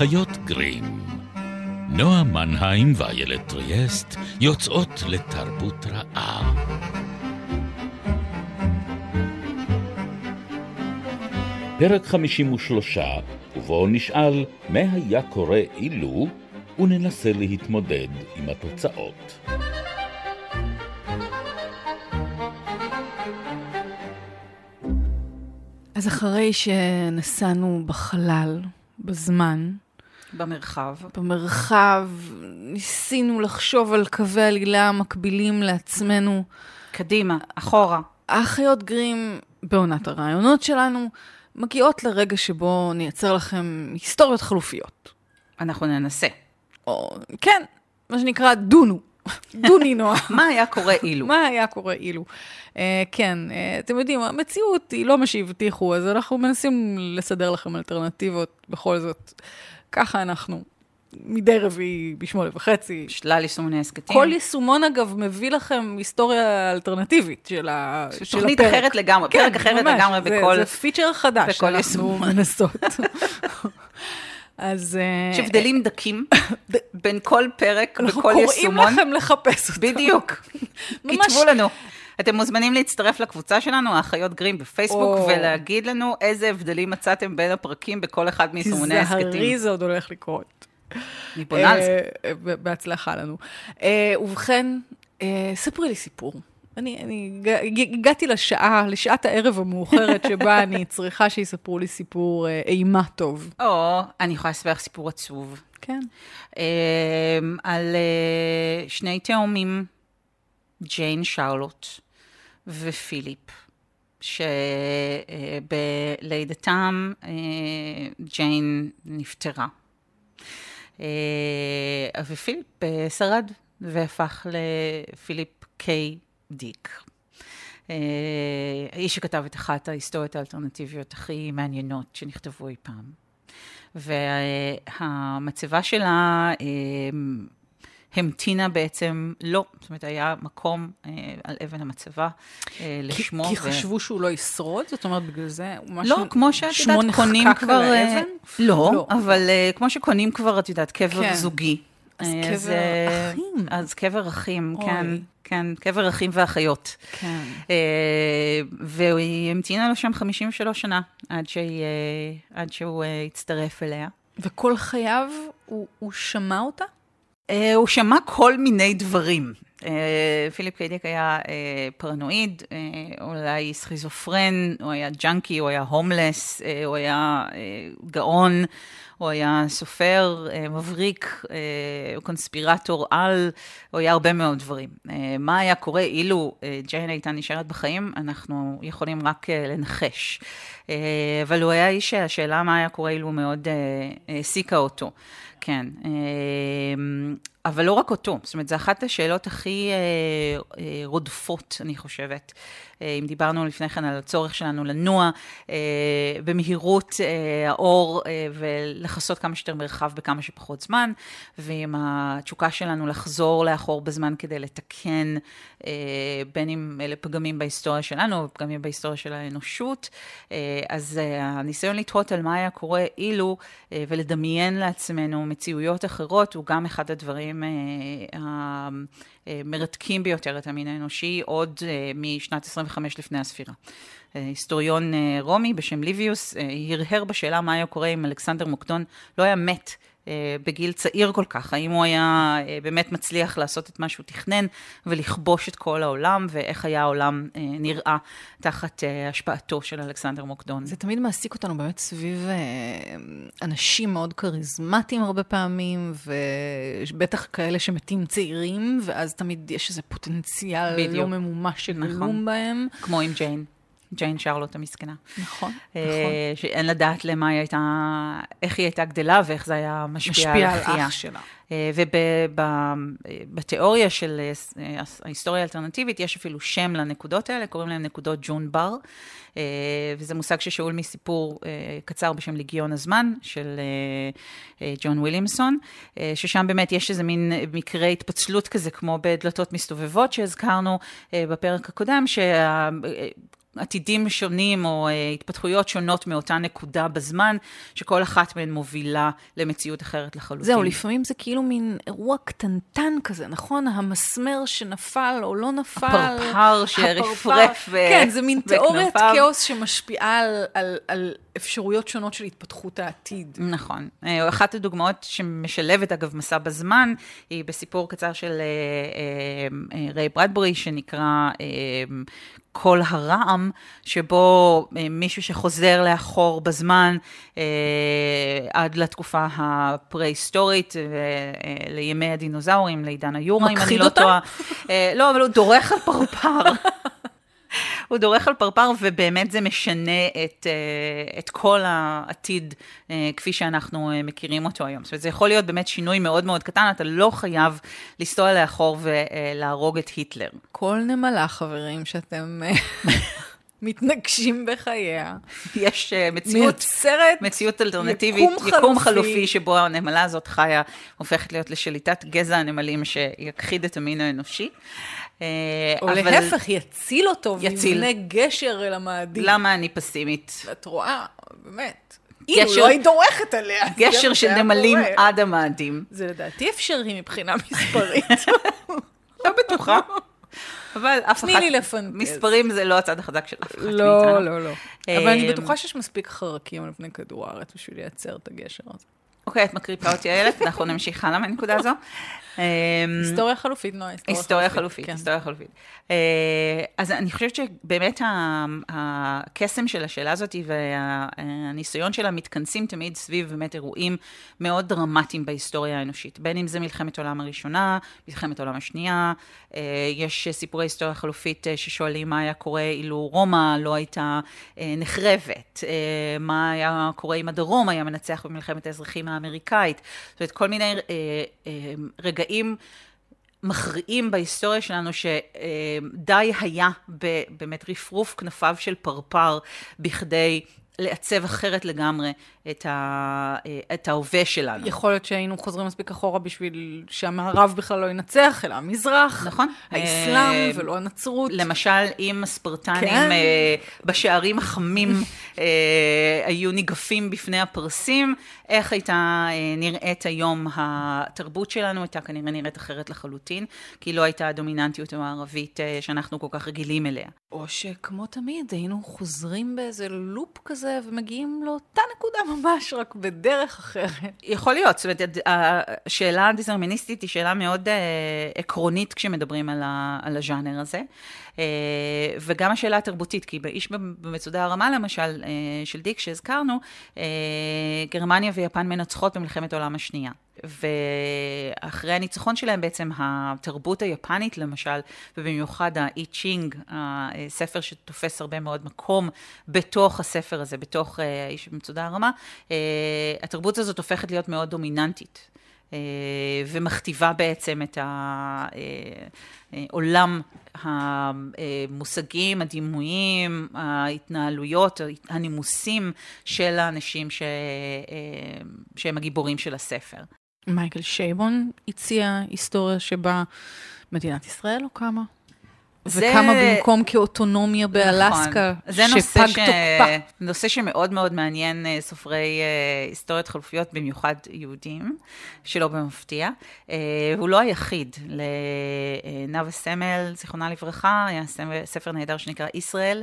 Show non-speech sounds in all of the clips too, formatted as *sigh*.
האחיות גרים. נועה מנהיים ואיילת טריאסט יוצאות לתרבות רעה. פרק 53, ובו נשאל מה היה קורה אילו, וננסה להתמודד עם התוצאות. אז אחרי שנסענו בחלל, בזמן, במרחב. במרחב, ניסינו לחשוב על קווי עלילה מקבילים לעצמנו. קדימה, אחורה. האחיות גרים, בעונת הרעיונות שלנו, מגיעות לרגע שבו נייצר לכם היסטוריות חלופיות. אנחנו ננסה. או, כן, מה שנקרא דונו. *laughs* דוני נועה. מה היה קורה אילו? מה היה קורה אילו? Uh, כן, uh, אתם יודעים, המציאות היא לא מה שהבטיחו, אז אנחנו מנסים לסדר לכם אלטרנטיבות בכל זאת. ככה אנחנו, מדי רביעי בשמונה וחצי. שלל יישומוני הסכתים. כל יישומון, אגב, מביא לכם היסטוריה אלטרנטיבית של, ה... של תוכנית הפרק. אחרת לגמרי, כן, פרק אחרת ממש, לגמרי זה, בכל... זה פיצ'ר חדש בכל שאנחנו. מנסות. *laughs* אז... אה, יש הבדלים דקים בין כל פרק אנחנו וכל קוראים יישומון. לכם לחפש אותו. בדיוק. *laughs* ממש- כתבו לנו. אתם מוזמנים להצטרף לקבוצה שלנו, האחיות גרים בפייסבוק, או. ולהגיד לנו איזה הבדלים מצאתם בין הפרקים בכל אחד מיישומוני ההסכתים. תיזהרי, זה עוד הולך לקרות. אני פונה על זה. אה, בהצלחה לנו. אה, ובכן, אה, ספרי לי סיפור. אני, אני הג- הגעתי לשעה, לשעת הערב המאוחרת *laughs* שבה אני צריכה שיספרו לי סיפור אימה טוב. או, אני יכולה לספר לך סיפור עצוב. כן. על שני תאומים, ג'יין שרלוט ופיליפ, שבלידתם אה, ג'יין נפטרה. אה, ופיליפ אה, שרד והפך לפיליפ קיי דיק. האיש שכתב את אחת ההיסטוריות האלטרנטיביות הכי מעניינות שנכתבו אי פעם. והמצבה שלה המתינה בעצם לא, זאת אומרת, היה מקום אה, על אבן המצבה אה, כי, לשמו. כי ו- חשבו שהוא לא ישרוד? זאת אומרת, בגלל זה הוא לא, משהו... כמו שאת יודעת, קונים נחקק כבר... אה? לא, לא. אבל אה, כמו שקונים כבר, את יודעת, קבר כן. זוגי. אז אה, קבר זה- אחים. אז קבר אחים, אוי. כן, כן, קבר אחים ואחיות. כן. אה, והיא המתינה לו שם 53 שנה, עד, שהיא, אה, עד שהוא אה, הצטרף אליה. וכל חייו הוא, הוא שמע אותה? אה, הוא שמע כל מיני דברים. אה, פיליפ קיי דיק היה אה, פרנואיד, אולי סכיזופרן, הוא היה junkie, הוא היה הומלס, הוא היה גאון, הוא היה סופר, מבריק, קונספירטור-על, הוא היה הרבה מאוד דברים. מה היה קורה אילו ג'יין הייתה נשארת בחיים, אנחנו יכולים רק לנחש. אבל הוא היה איש שהשאלה מה היה קורה אילו מאוד העסיקה אותו. כן, אה, אבל לא רק אותו, זאת אומרת, זו אחת השאלות הכי אה, אה, רודפות, אני חושבת. אה, אם דיברנו לפני כן על הצורך שלנו לנוע אה, במהירות אה, האור אה, ולכסות כמה שיותר מרחב בכמה שפחות זמן, ועם התשוקה שלנו לחזור לאחור בזמן כדי לתקן, אה, בין אם אלה פגמים בהיסטוריה שלנו או פגמים בהיסטוריה של האנושות, אה, אז אה, הניסיון לתהות על מה היה קורה אילו אה, ולדמיין לעצמנו מציאויות אחרות, הוא גם אחד הדברים אה, המרתקים ביותר את המין האנושי, עוד אה, משנת 25 לפני הספירה. אה, היסטוריון אה, רומי בשם ליביוס אה, הרהר בשאלה מה היה קורה אם אלכסנדר מוקדון לא היה מת. אה, בגיל צעיר כל כך, האם הוא היה אה, באמת מצליח לעשות את מה שהוא תכנן ולכבוש את כל העולם, ואיך היה העולם אה, נראה תחת השפעתו של אלכסנדר מוקדון. זה תמיד מעסיק אותנו באמת סביב אנשים מאוד כריזמטיים הרבה פעמים, ובטח כאלה שמתים צעירים, ואז תמיד יש איזה פוטנציאל בדיוק. לא ממומש שגלום נכון. בהם. כמו עם ג'יין, ג'יין שרלוט המסכנה. נכון, אה, נכון. שאין לדעת למה היא הייתה, איך היא הייתה גדלה ואיך זה היה משפיע, משפיע על אחיה. אח שלה. ובתיאוריה של אה, אה, ההיסטוריה האלטרנטיבית יש אפילו שם לנקודות האלה, קוראים להן נקודות ג'ון בר, אה, וזה מושג ששאול מסיפור אה, קצר בשם ליגיון הזמן של אה, אה, ג'ון וויליאמסון, אה, ששם באמת יש איזה מין מקרה התפצלות כזה, כמו בדלתות מסתובבות שהזכרנו אה, בפרק הקודם, שה... עתידים שונים או אה, התפתחויות שונות מאותה נקודה בזמן, שכל אחת מהן מובילה למציאות אחרת לחלוטין. זהו, לפעמים זה כאילו מין אירוע קטנטן כזה, נכון? המסמר שנפל או לא נפל. הפרפר שרפרף בכנפיו. כן, זה מין תיאוריית כאוס שמשפיעה על, על, על אפשרויות שונות של התפתחות העתיד. נכון. אה, אחת הדוגמאות שמשלבת, אגב, מסע בזמן, היא בסיפור קצר של אה, ריי ברדבורי, שנקרא קול הרעם, שבו מישהו שחוזר לאחור בזמן עד לתקופה הפרה-היסטורית, לימי הדינוזאורים, לעידן היורה, אם אני לא טועה. לא, אבל הוא דורך על פרפר. *laughs* הוא דורך על פרפר, ובאמת זה משנה את, אה, את כל העתיד אה, כפי שאנחנו אה, מכירים אותו היום. זאת אומרת, זה יכול להיות באמת שינוי מאוד מאוד קטן, אתה לא חייב לנסוע לאחור ולהרוג את היטלר. כל נמלה, חברים, שאתם... *laughs* מתנגשים בחייה. יש uh, מציאות, מייצרת מציאות אלטרנטיבית, יקום חלופי. יקום חלופי שבו הנמלה הזאת חיה, הופכת להיות לשליטת גזע הנמלים שיכחיד את המין האנושי. או אבל... להפך, יציל אותו יציל. ויבנה גשר אל המאדים. למה אני פסימית? את רואה, באמת. גשר, אילו לא היית דורכת עליה. גשר של נמלים עד המאדים. זה לדעתי אפשרי מבחינה מספרית. *laughs* לא בטוחה. אבל אף אחד... תני לי לפנטז. מספרים זה לא הצד החזק של אף אחד לא, מאיתנו. לא, לא, לא. אבל אני בטוחה שיש מספיק חרקים על פני כדור הארץ בשביל לייצר את הגשר הזה. אוקיי, את מקריפה אותי איילת, *laughs* אנחנו נמשיך הלאה מהנקודה הזו. אמ, היסטוריה חלופית, נועה, היסטוריה חלופית. כן. היסטוריה חלופית. אה, אז אני חושבת שבאמת הקסם של השאלה הזאת והניסיון שלה מתכנסים תמיד סביב באמת אירועים מאוד דרמטיים בהיסטוריה האנושית. בין אם זה מלחמת העולם הראשונה, מלחמת העולם השנייה, אה, יש סיפורי היסטוריה חלופית אה, ששואלים מה היה קורה אילו רומא לא הייתה נחרבת, מה היה קורה אם הדרום היה מנצח במלחמת האזרחים האמריקאית. זאת אומרת, כל מיני רגעים מכריעים בהיסטוריה שלנו שדי היה באמת רפרוף כנפיו של פרפר בכדי לעצב אחרת לגמרי את, ה, את ההווה שלנו. יכול להיות שהיינו חוזרים מספיק אחורה בשביל שהמערב בכלל לא ינצח, אלא המזרח. נכון. האסלאם אה, ולא הנצרות. למשל, אם הספרטנים כן. אה, בשערים החמים אה, היו ניגפים בפני הפרסים, איך הייתה נראית היום התרבות שלנו, הייתה כנראה נראית אחרת לחלוטין, כי לא הייתה הדומיננטיות המערבית שאנחנו כל כך רגילים אליה. או שכמו תמיד, היינו חוזרים באיזה לופ כזה ומגיעים לאותה נקודה ממש, רק בדרך אחרת. יכול להיות, זאת אומרת, השאלה הדיסרמיניסטית היא שאלה מאוד uh, עקרונית כשמדברים על, ה, על הז'אנר הזה. Uh, וגם השאלה התרבותית, כי באיש במצודה הרמה למשל, uh, של דיק שהזכרנו, uh, גרמניה ויפן מנצחות במלחמת העולם השנייה. ואחרי הניצחון שלהם בעצם התרבות היפנית למשל, ובמיוחד האי צ'ינג, הספר שתופס הרבה מאוד מקום בתוך הספר הזה, בתוך האיש במצודה הרמה, התרבות הזאת הופכת להיות מאוד דומיננטית. ומכתיבה בעצם את העולם המושגים, הדימויים, ההתנהלויות, הנימוסים של האנשים ש... שהם הגיבורים של הספר. מייקל שייבון הציע היסטוריה שבה מדינת ישראל לא קמה. זה... וקמה במקום כאוטונומיה נכון. באלסקה, נכון. שפג ש... תוקפה. זה נושא שמאוד מאוד מעניין אה, סופרי uh, היסטוריות חלופיות, במיוחד יהודים, שלא במפתיע. Uh, הוא לא היחיד. לנאוה סמל, זיכרונה לברכה, היה ספר נהדר שנקרא ישראל,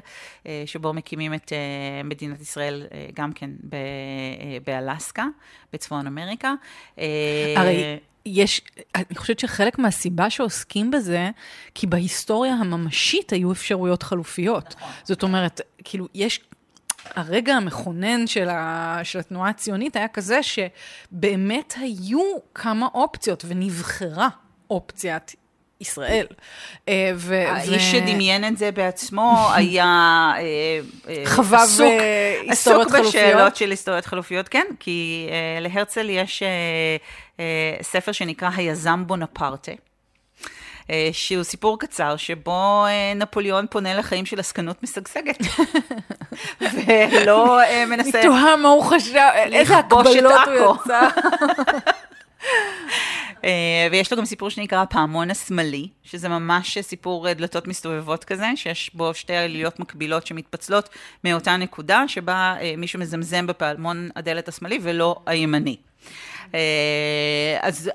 שבו מקימים את מדינת ישראל גם כן ב, באלסקה, בצפון אמריקה. הרי... יש, אני חושבת שחלק מהסיבה שעוסקים בזה, כי בהיסטוריה הממשית היו אפשרויות חלופיות. נכון. זאת אומרת, כאילו, יש... הרגע המכונן של, ה, של התנועה הציונית היה כזה שבאמת היו כמה אופציות ונבחרה אופציית ישראל. אה, האיש. שדמיין את זה בעצמו היה אה, אה, חבב עסוק, היסטוריות חלופיות. עסוק בשאלות של היסטוריות חלופיות, כן, כי להרצל יש ספר שנקרא היזם בונפרטה. שהוא סיפור קצר, שבו נפוליאון פונה לחיים של עסקנות משגשגת. *laughs* ולא מנסה... אני תוהה מה הוא חשב, איזה הקבלות הוא יצא. *laughs* ויש לו גם סיפור שנקרא פעמון השמאלי, שזה ממש סיפור דלתות מסתובבות כזה, שיש בו שתי עליות מקבילות שמתפצלות מאותה נקודה, שבה מישהו מזמזם בפעמון הדלת השמאלי ולא הימני. אז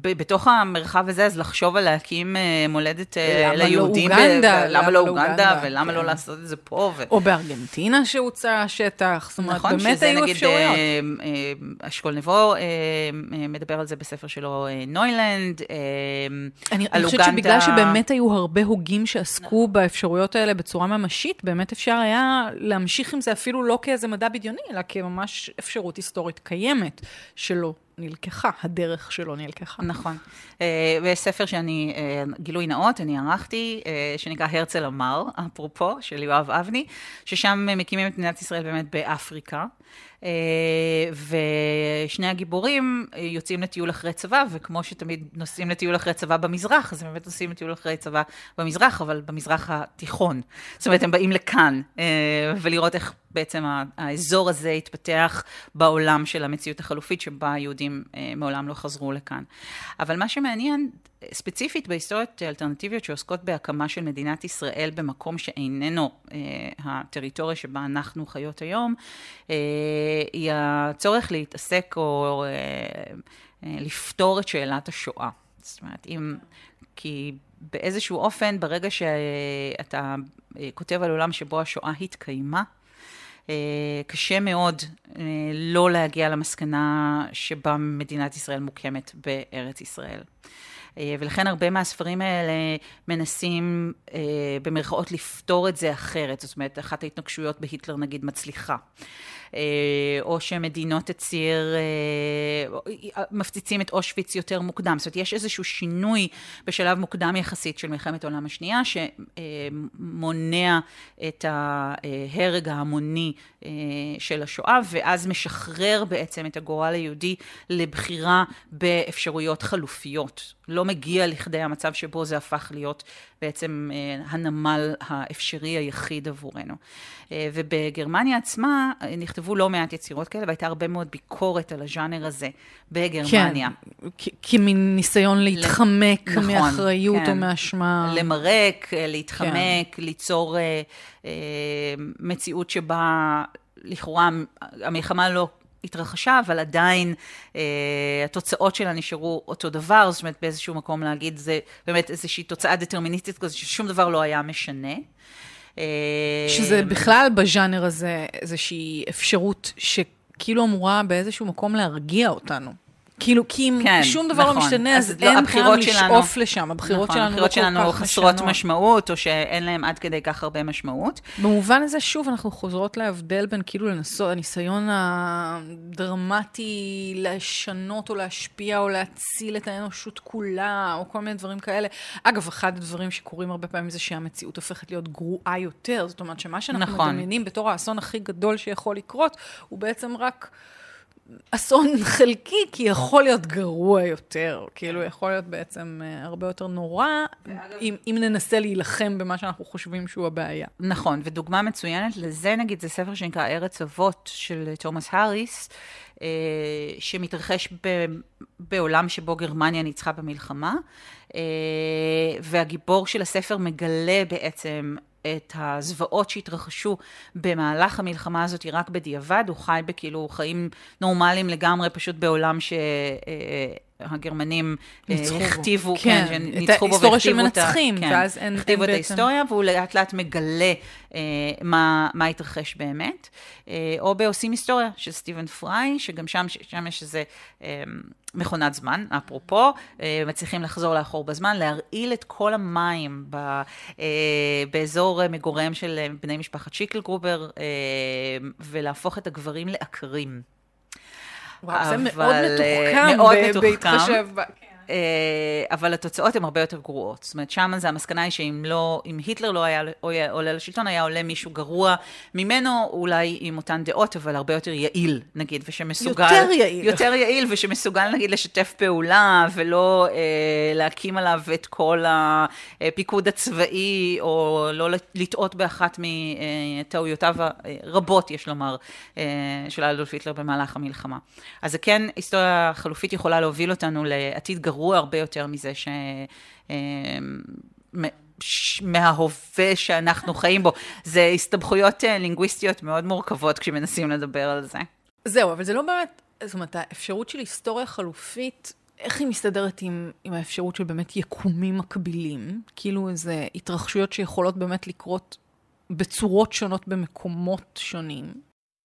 בתוך המרחב הזה, אז לחשוב על להקים אה, מולדת אה, ליהודים. למה לא אוגנדה? למה לא אוגנדה, ולמה לא כן. לעשות את זה פה. או בארגנטינה שהוצע שטח, זאת אומרת, נכון, באמת היו אפשרויות. נכון, שזה נגיד אשכול נבו מדבר על זה בספר שלו, נוילנד, אני חושבת שבגלל שבאמת היו הרבה הוגים שעסקו נכון. באפשרויות האלה בצורה ממשית, באמת אפשר היה להמשיך עם זה אפילו לא כאיזה מדע בדיוני, אלא כממש אפשרות היסטורית קיימת שלו. נלקחה, הדרך שלו נלקחה. נכון. אה, ויש ספר שאני, אה, גילוי נאות, אני ערכתי, אה, שנקרא הרצל אמר, אפרופו, של יואב אבני, ששם מקימים את מדינת ישראל באמת באפריקה. ושני הגיבורים יוצאים לטיול אחרי צבא, וכמו שתמיד נוסעים לטיול אחרי צבא במזרח, אז הם באמת נוסעים לטיול אחרי צבא במזרח, אבל במזרח התיכון. זאת אומרת, הם באים לכאן, ולראות איך בעצם האזור הזה התפתח בעולם של המציאות החלופית, שבה היהודים מעולם לא חזרו לכאן. אבל מה שמעניין, ספציפית בהיסטוריות אלטרנטיביות שעוסקות בהקמה של מדינת ישראל במקום שאיננו אה, הטריטוריה שבה אנחנו חיות היום, אה, היא הצורך להתעסק או אה, אה, לפתור את שאלת השואה. זאת אומרת, אם... כי באיזשהו אופן, ברגע שאתה אה, כותב על עולם שבו השואה התקיימה, אה, קשה מאוד אה, לא להגיע למסקנה שבה מדינת ישראל מוקמת בארץ ישראל. אה, ולכן הרבה מהספרים האלה מנסים במרכאות לפתור את זה אחרת. זאת אומרת, אחת ההתנגשויות בהיטלר נגיד מצליחה. אה, או שמדינות הציר אה, מפציצים את אושוויץ יותר מוקדם. זאת אומרת, יש איזשהו שינוי בשלב מוקדם יחסית של מלחמת העולם השנייה, שמונע את ההרג ההמוני אה, של השואה, ואז משחרר בעצם את הגורל היהודי לבחירה באפשרויות חלופיות. לא מגיע לכדי המצב שבו זה הפך להיות בעצם הנמל האפשרי היחיד עבורנו. ובגרמניה עצמה נכתבו לא מעט יצירות כאלה, והייתה הרבה מאוד ביקורת על הז'אנר הזה בגרמניה. כן, כמין ניסיון להתחמק נכון, מאחריות כן. או מאשמה. למרק, להתחמק, כן. ליצור אה, אה, מציאות שבה לכאורה המלחמה לא... התרחשה, אבל עדיין אה, התוצאות שלה נשארו אותו דבר, זאת אומרת באיזשהו מקום להגיד, זה באמת איזושהי תוצאה דטרמיניסטית כזאת, ששום דבר לא היה משנה. שזה בכלל בז'אנר הזה איזושהי אפשרות שכאילו אמורה באיזשהו מקום להרגיע אותנו. כאילו, כי אם כן, שום דבר לא נכון. לא משתנה, אז, אז לא, אין לא, טעם לשאוף לשם. הבחירות נכון, שלנו הבחירות לא שלנו חסרות משנות. משמעות, או שאין להן עד כדי כך הרבה משמעות. במובן הזה, שוב, אנחנו חוזרות להבדל בין כאילו לנסות, הניסיון הדרמטי לשנות או להשפיע או להציל את האנושות כולה, או כל מיני דברים כאלה. אגב, אחד הדברים שקורים הרבה פעמים זה שהמציאות הופכת להיות גרועה יותר. זאת אומרת, שמה שאנחנו נכון. מדמיינים בתור האסון הכי גדול שיכול לקרות, הוא בעצם רק... אסון חלקי, כי יכול להיות גרוע יותר. כאילו, יכול להיות בעצם אה, הרבה יותר נורא, אם, אם ננסה להילחם במה שאנחנו חושבים שהוא הבעיה. נכון, ודוגמה מצוינת לזה, נגיד, זה ספר שנקרא ארץ אבות של תומאס האריס, אה, שמתרחש ב, בעולם שבו גרמניה ניצחה במלחמה, אה, והגיבור של הספר מגלה בעצם את הזוועות שהתרחשו במהלך המלחמה הזאת רק בדיעבד, הוא חי בכאילו חיים נורמליים לגמרי, פשוט בעולם ש... הגרמנים אה, הכתיבו, כן, כן ניצחו בו והכתיבו את ההיסטוריה של מנצחים, כן, ואז אין, הכתיבו אין את בעצם... ההיסטוריה, והוא לאט לאט מגלה אה, מה, מה התרחש באמת. אה, או בעושים היסטוריה של סטיבן פריי, שגם שם, שם יש איזה אה, מכונת זמן, אפרופו, אה, מצליחים לחזור לאחור בזמן, להרעיל את כל המים ב, אה, באזור מגוריהם של בני משפחת שיקלגרובר, ולהפוך את הגברים לעקרים. וואו, זה מאוד מתוחכם, מאוד מתוחכם. בהתחשב ב... כן. אבל התוצאות הן הרבה יותר גרועות. זאת אומרת, שם זה המסקנה היא שאם לא, אם היטלר לא היה עולה לשלטון, היה עולה מישהו גרוע ממנו, אולי עם אותן דעות, אבל הרבה יותר יעיל, נגיד, ושמסוגל... יותר יעיל. יותר יעיל, ושמסוגל, נגיד, לשתף פעולה, ולא אה, להקים עליו את כל הפיקוד הצבאי, או לא לטעות באחת מטעויותיו הרבות, יש לומר, אה, של אדולף היטלר במהלך המלחמה. אז זה כן, היסטוריה חלופית יכולה להוביל אותנו לעתיד גרוע הרבה יותר מזה ש... אה, מההווה שאנחנו חיים בו. זה הסתבכויות אה, לינגוויסטיות מאוד מורכבות כשמנסים לדבר על זה. זהו, אבל זה לא באמת, זאת אומרת, האפשרות של היסטוריה חלופית, איך היא מסתדרת עם, עם האפשרות של באמת יקומים מקבילים? כאילו איזה התרחשויות שיכולות באמת לקרות בצורות שונות במקומות שונים.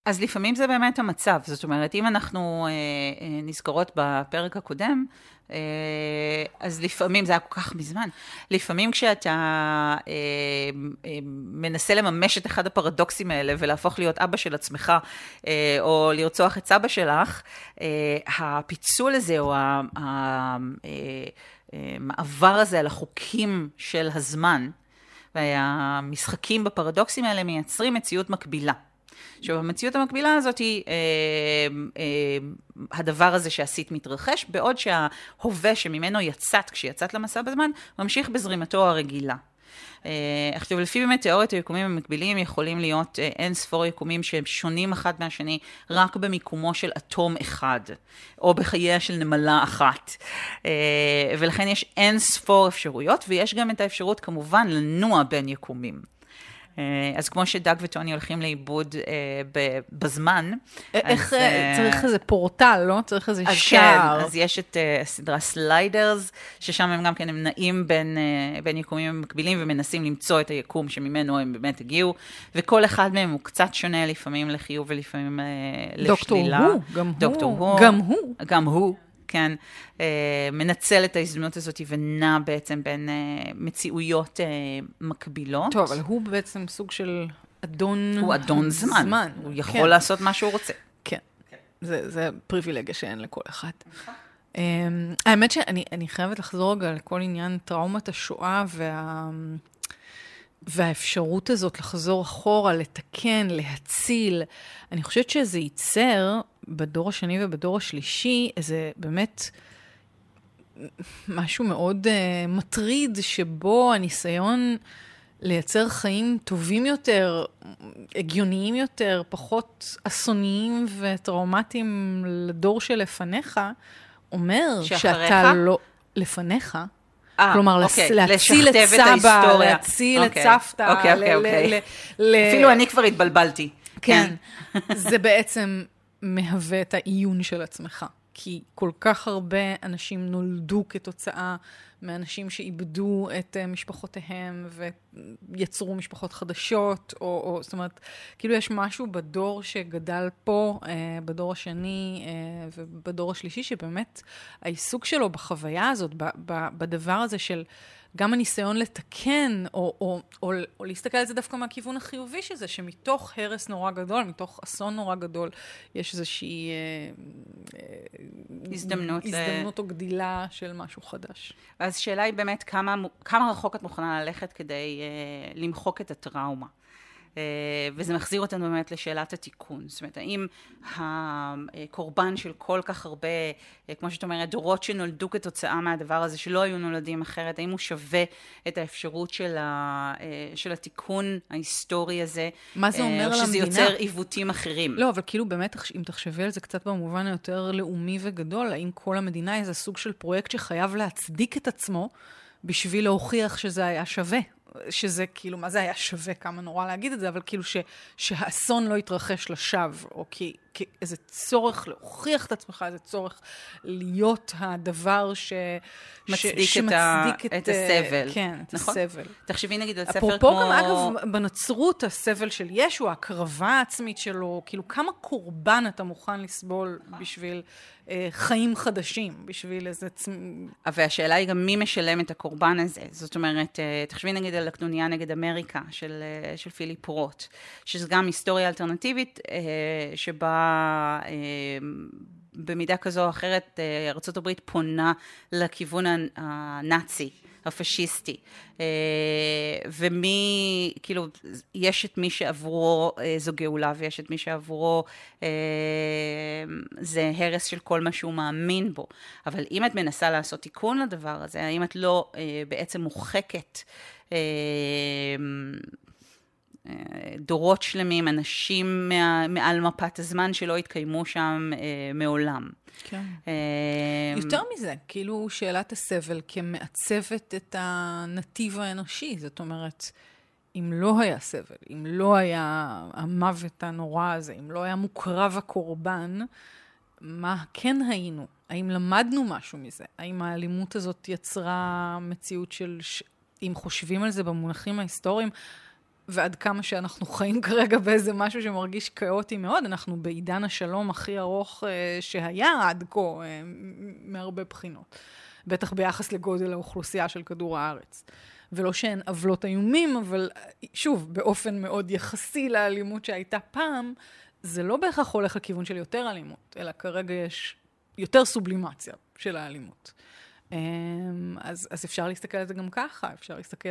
אז לפעמים זה באמת המצב, זאת אומרת, אם אנחנו אה, אה, נזכרות בפרק הקודם, אה, אז לפעמים, זה היה כל כך מזמן, לפעמים כשאתה אה, אה, מנסה לממש את אחד הפרדוקסים האלה ולהפוך להיות אבא של עצמך, אה, או לרצוח את סבא שלך, אה, הפיצול הזה, או המעבר אה, אה, הזה על החוקים של הזמן, והמשחקים בפרדוקסים האלה מייצרים מציאות מקבילה. עכשיו, המציאות המקבילה הזאת היא, אה, אה, הדבר הזה שעשית מתרחש, בעוד שההווה שממנו יצאת, כשיצאת למסע בזמן, ממשיך בזרימתו הרגילה. אה, עכשיו, לפי באמת תיאוריית היקומים המקבילים, יכולים להיות אה, אין ספור יקומים שהם שונים אחד מהשני רק במיקומו של אטום אחד, או בחייה של נמלה אחת. אה, ולכן יש אין ספור אפשרויות, ויש גם את האפשרות כמובן לנוע בין יקומים. אה, אז כמו שדאג וטוני הולכים לאיבוד אה, בזמן. איך, אז, אה, צריך איזה פורטל, לא? צריך איזה אז שער. כן, אז יש את הסדרה סליידרס, ששם הם גם כן, הם נעים בין, בין יקומים מקבילים ומנסים למצוא את היקום שממנו הם באמת הגיעו, וכל אחד מהם הוא קצת שונה לפעמים לחיוב ולפעמים לשלילה. דוקטור הוא, גם דוקטור הוא. גם הוא. גם הוא. כן, אה, מנצל את ההזדמנות הזאת ונע בעצם בין אה, מציאויות אה, מקבילות. טוב, אבל הוא בעצם סוג של אדון... הוא אדון זמן. זמן. הוא יכול כן. לעשות מה שהוא רוצה. כן, כן. זה, זה פריבילגיה שאין לכל אחד. Um, האמת שאני חייבת לחזור רגע לכל עניין טראומת השואה וה... והאפשרות הזאת לחזור אחורה, לתקן, להציל, אני חושבת שזה ייצר בדור השני ובדור השלישי איזה באמת משהו מאוד uh, מטריד, שבו הניסיון לייצר חיים טובים יותר, הגיוניים יותר, פחות אסוניים וטראומטיים לדור שלפניך, אומר שאתה לא... לפניך. אה, כלומר, אוקיי, להציל את סבא, להציל את אוקיי, סבתא. אוקיי, אוקיי, אוקיי. אפילו אני כבר התבלבלתי. כן, כן. זה בעצם מהווה את העיון של עצמך. כי כל כך הרבה אנשים נולדו כתוצאה מאנשים שאיבדו את uh, משפחותיהם ויצרו משפחות חדשות, או, או זאת אומרת, כאילו יש משהו בדור שגדל פה, uh, בדור השני uh, ובדור השלישי, שבאמת העיסוק שלו בחוויה הזאת, בדבר הזה של... גם הניסיון לתקן, או, או, או, או להסתכל על זה דווקא מהכיוון החיובי של זה, שמתוך הרס נורא גדול, מתוך אסון נורא גדול, יש איזושהי אה, אה, הזדמנות, הזדמנות ל... או גדילה של משהו חדש. אז השאלה היא באמת כמה, כמה רחוק את מוכנה ללכת כדי אה, למחוק את הטראומה. אה, וזה מחזיר אותנו באמת לשאלת התיקון. זאת אומרת, האם הקורבן של כל כך הרבה, אה, כמו שאת אומרת, דורות שנולדו כתוצאה מהדבר הזה, שלא היו נולדים אחרת, האם הוא שווה את האפשרות של, ה, אה, של התיקון ההיסטורי הזה? מה זה אומר על המדינה? שזה יוצר עיוותים אחרים. לא, אבל כאילו באמת, אם תחשבי על זה קצת במובן היותר לאומי וגדול, האם כל המדינה איזה סוג של פרויקט שחייב להצדיק את עצמו בשביל להוכיח שזה היה שווה? שזה כאילו, מה זה היה שווה, כמה נורא להגיד את זה, אבל כאילו ש, שהאסון לא יתרחש לשווא, או כי, כי איזה צורך להוכיח את עצמך, איזה צורך להיות הדבר ש... מצדיק ש, שמצדיק את, את, את הסבל. כן, את נכון? הסבל. תחשבי נגיד על ספר כמו... אפרופו גם, אגב, בנצרות, הסבל של ישו, ההקרבה העצמית שלו, כאילו, כמה קורבן אתה מוכן לסבול בשביל אה, חיים חדשים, בשביל איזה... והשאלה היא גם מי משלם את הקורבן הזה. זאת אומרת, אה, תחשבי נגיד על הקנוניה נגד אמריקה של, אה, של פיליפ רוט, שזו גם היסטוריה אלטרנטיבית, שבה במידה כזו או אחרת ארה"ב פונה לכיוון הנאצי. הפשיסטי. אה, ומי, כאילו, יש את מי שעבורו אה, זו גאולה ויש את מי שעבורו אה, זה הרס של כל מה שהוא מאמין בו. אבל אם את מנסה לעשות תיקון לדבר הזה, האם את לא בעצם מוחקת דורות שלמים, אנשים מה, מעל מפת הזמן שלא התקיימו שם אה, מעולם. כן. אה, יותר מזה, כאילו שאלת הסבל כמעצבת את הנתיב האנושי. זאת אומרת, אם לא היה סבל, אם לא היה המוות הנורא הזה, אם לא היה מוקרב הקורבן, מה כן היינו? האם למדנו משהו מזה? האם האלימות הזאת יצרה מציאות של... אם חושבים על זה במונחים ההיסטוריים, ועד כמה שאנחנו חיים *laughs* כרגע באיזה משהו שמרגיש כאוטי מאוד, אנחנו בעידן השלום הכי ארוך אה, שהיה עד כה, אה, מהרבה בחינות. בטח ביחס לגודל האוכלוסייה של כדור הארץ. ולא שהן עוולות איומים, אבל שוב, באופן מאוד יחסי לאלימות שהייתה פעם, זה לא בהכרח הולך לכיוון של יותר אלימות, אלא כרגע יש יותר סובלימציה של האלימות. אה, אז, אז אפשר להסתכל על זה גם ככה, אפשר להסתכל.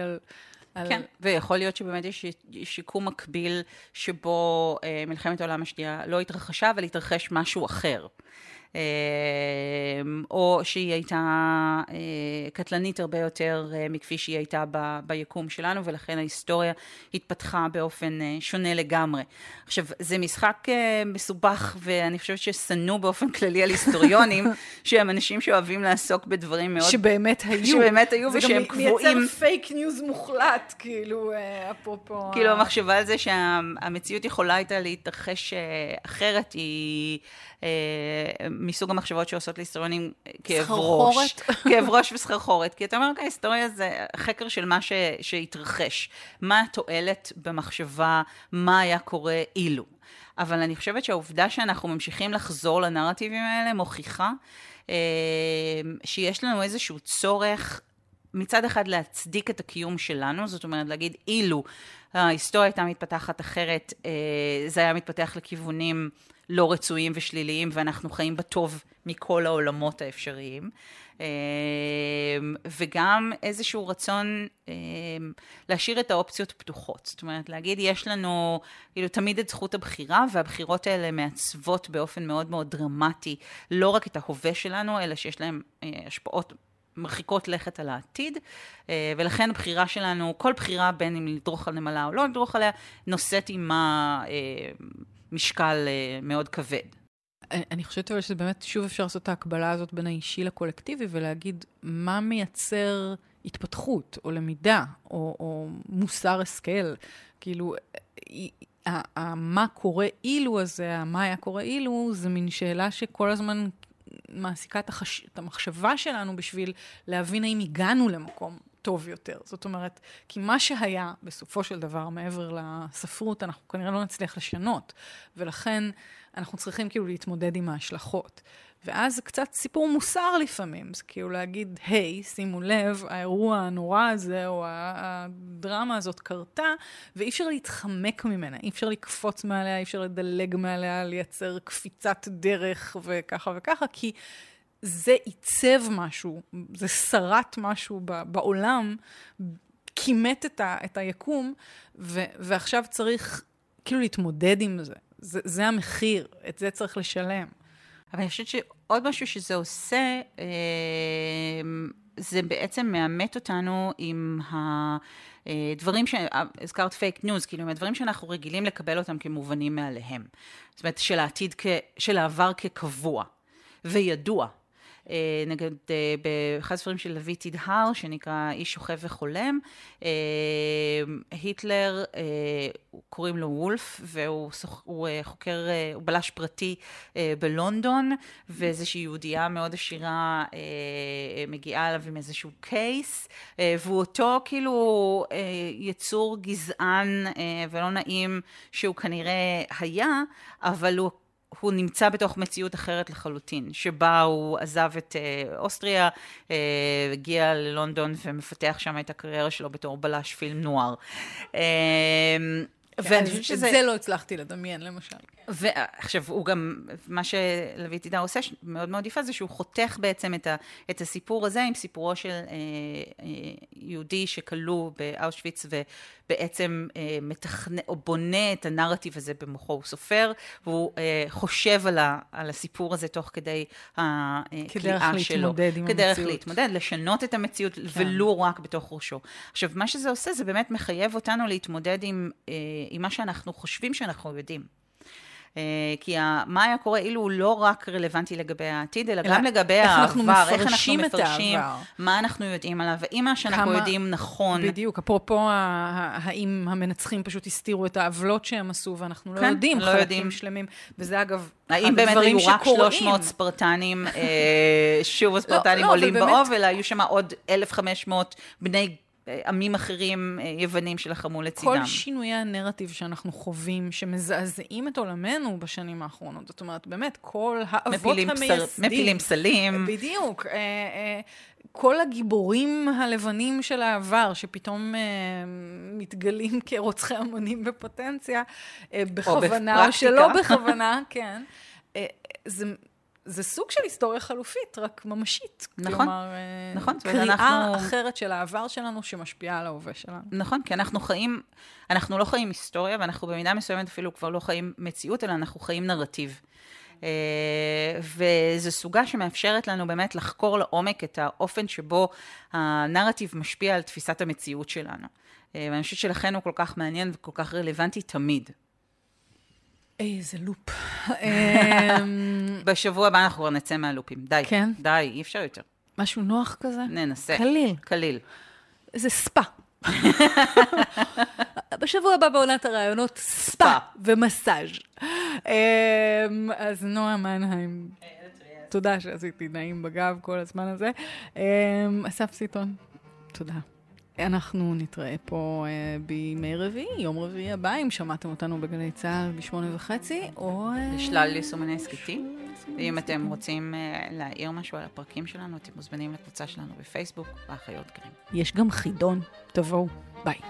על... כן, ויכול להיות שבאמת יש שיקום מקביל שבו אה, מלחמת העולם השנייה לא התרחשה, אבל התרחש משהו אחר. אמ, או שהיא הייתה אה, קטלנית הרבה יותר אה, מכפי שהיא הייתה ב, ביקום שלנו, ולכן ההיסטוריה התפתחה באופן אה, שונה לגמרי. עכשיו, זה משחק מסובך, ואני חושבת ששנוא באופן כללי על היסטוריונים, *laughs* שהם אנשים שאוהבים לעסוק בדברים מאוד... שבאמת היו. שבאמת היו ושהם קבועים. זה גם מייצר fake news מוחלט, כאילו, אפרופו... כאילו, המחשבה על זה שהמציאות יכולה הייתה להתרחש אחרת, היא... אה, מסוג המחשבות שעושות להיסטוריונים כאב ראש. כאב ראש וסחרחורת. כי אתה אומר, אוקיי, היסטוריה זה חקר של מה ש, שהתרחש. מה התועלת במחשבה, מה היה קורה אילו. אבל אני חושבת שהעובדה שאנחנו ממשיכים לחזור לנרטיבים האלה מוכיחה אה, שיש לנו איזשהו צורך מצד אחד להצדיק את הקיום שלנו, זאת אומרת להגיד אילו ההיסטוריה הייתה מתפתחת אחרת, אה, זה היה מתפתח לכיוונים לא רצויים ושליליים, ואנחנו חיים בטוב מכל העולמות האפשריים. אה, וגם איזשהו רצון אה, להשאיר את האופציות פתוחות. זאת אומרת, להגיד, יש לנו כאילו תמיד את זכות הבחירה, והבחירות האלה מעצבות באופן מאוד מאוד דרמטי לא רק את ההווה שלנו, אלא שיש להם השפעות מרחיקות לכת על העתיד, אה, ולכן הבחירה שלנו, כל בחירה בין אם לדרוך על נמלה או לא לדרוך עליה, נושאת עימה אה, משקל אה, מאוד כבד. אני חושבת אבל באמת, שוב אפשר לעשות את ההקבלה הזאת בין האישי לקולקטיבי ולהגיד מה מייצר התפתחות או למידה או, או מוסר השכל. כאילו, מה קורה אילו הזה, מה היה קורה אילו, זה מין שאלה שכל הזמן מעסיקה את, החש... את המחשבה שלנו בשביל להבין האם הגענו למקום טוב יותר. זאת אומרת, כי מה שהיה בסופו של דבר, מעבר לספרות, אנחנו כנראה לא נצליח לשנות, ולכן אנחנו צריכים כאילו להתמודד עם ההשלכות. ואז זה קצת סיפור מוסר לפעמים, זה כאילו להגיד, היי, hey, שימו לב, האירוע הנורא הזה, או הדרמה הזאת קרתה, ואי אפשר להתחמק ממנה, אי אפשר לקפוץ מעליה, אי אפשר לדלג מעליה, לייצר קפיצת דרך וככה וככה, כי זה עיצב משהו, זה שרט משהו בעולם, קימט את, ה, את היקום, ו, ועכשיו צריך כאילו להתמודד עם זה. זה. זה המחיר, את זה צריך לשלם. אבל אני חושבת שעוד משהו שזה עושה, אה, זה בעצם מעמת אותנו עם הדברים שהזכרת fake news, כאילו, עם הדברים שאנחנו רגילים לקבל אותם כמובנים מאליהם. זאת אומרת, של העתיד, של העבר כקבוע וידוע. אה, נגד, אה, באחד הספרים של לוי תדהר, שנקרא איש שוכב וחולם, אה, היטלר, קוראים לו וולף, והוא הוא חוקר, הוא בלש פרטי בלונדון, ואיזושהי יהודייה מאוד עשירה מגיעה אליו עם איזשהו קייס, והוא אותו כאילו יצור גזען ולא נעים שהוא כנראה היה, אבל הוא הוא נמצא בתוך מציאות אחרת לחלוטין, שבה הוא עזב את uh, אוסטריה, uh, הגיע ללונדון ומפתח שם את הקריירה שלו בתור בלש פילם נוער. Uh, ואני חושבת שזה... את זה לא הצלחתי לדמיין, למשל. ועכשיו, הוא גם, מה שלוי תידר עושה, מאוד מאוד יפה, זה שהוא חותך בעצם את, ה, את הסיפור הזה עם סיפורו של אה, אה, יהודי שכלוא באושוויץ, ובעצם אה, מתכנן, או בונה את הנרטיב הזה במוחו. הוא סופר, והוא אה, חושב על, ה, על הסיפור הזה תוך כדי הכליאה שלו. להתמודד עם כדרך המציאות. להתמודד, לשנות את המציאות, כן. ולו רק בתוך ראשו. עכשיו, מה שזה עושה, זה באמת מחייב אותנו להתמודד עם, אה, עם מה שאנחנו חושבים שאנחנו יודעים. אה, כי מה היה קורה אילו הוא לא רק רלוונטי לגבי העתיד, אלא, אלא גם לגבי איך העבר, אנחנו איך אנחנו מפרשים את העבר. מה אנחנו יודעים עליו, האם מה שאנחנו יודעים נכון. בדיוק, אפרופו האם המנצחים פשוט הסתירו את העוולות שהם עשו, ואנחנו לא כן, יודעים לא חלקים יודעים. שלמים. וזה אגב, האם באמת היו רק שקורים. 300 ספרטנים, אה, שוב הספרטנים לא, אבל עולים באמת- באוב, אלא היו שם עוד 1,500 בני עמים אחרים, אה, יוונים שלחמו לצידם. כל שינויי הנרטיב שאנחנו חווים, שמזעזעים את עולמנו בשנים האחרונות, זאת אומרת, באמת, כל האבות פסל, המייסדים. מפילים פסלים. בדיוק. אה, אה, כל הגיבורים הלבנים של העבר, שפתאום אה, מתגלים *laughs* כרוצחי המונים בפוטנציה, בכוונה או בפרקטיקה. שלא בכוונה, *laughs* כן. זה... זה סוג של היסטוריה חלופית, רק ממשית. נכון, כלומר, נכון, קריאה אנחנו- אחרת של העבר שלנו שמשפיעה על ההווה שלנו. נכון, כי אנחנו חיים, אנחנו לא חיים היסטוריה, ואנחנו במידה מסוימת אפילו כבר לא חיים מציאות, אלא אנחנו חיים נרטיב. אה, וזו סוגה שמאפשרת לנו באמת לחקור לעומק את האופן שבו הנרטיב משפיע על תפיסת המציאות שלנו. אה, ואני חושבת שלכן הוא כל כך מעניין וכל כך רלוונטי תמיד. איזה לופ. *laughs* בשבוע הבא אנחנו כבר נצא מהלופים. די. כן? די, אי אפשר יותר. משהו נוח כזה? ננסה. קליל. קליל. זה ספה. *laughs* בשבוע הבא בעונת הרעיונות, ספה ספה. ומסאז'. אמ, אז נועה מנהיים, תודה שעשיתי נעים בגב כל הזמן הזה. אמ, אסף סיטון, תודה. אנחנו נתראה פה אה, בימי רביעי, יום רביעי הבא, אם שמעתם אותנו בגלי צה"ל בשמונה וחצי, או... אה, בשלל יישומני הסכתים. ואם אתם רוצים אה, להעיר משהו על הפרקים שלנו, אתם מוזמנים לקבוצה שלנו בפייסבוק, האחיות גרים. יש גם חידון, תבואו, ביי.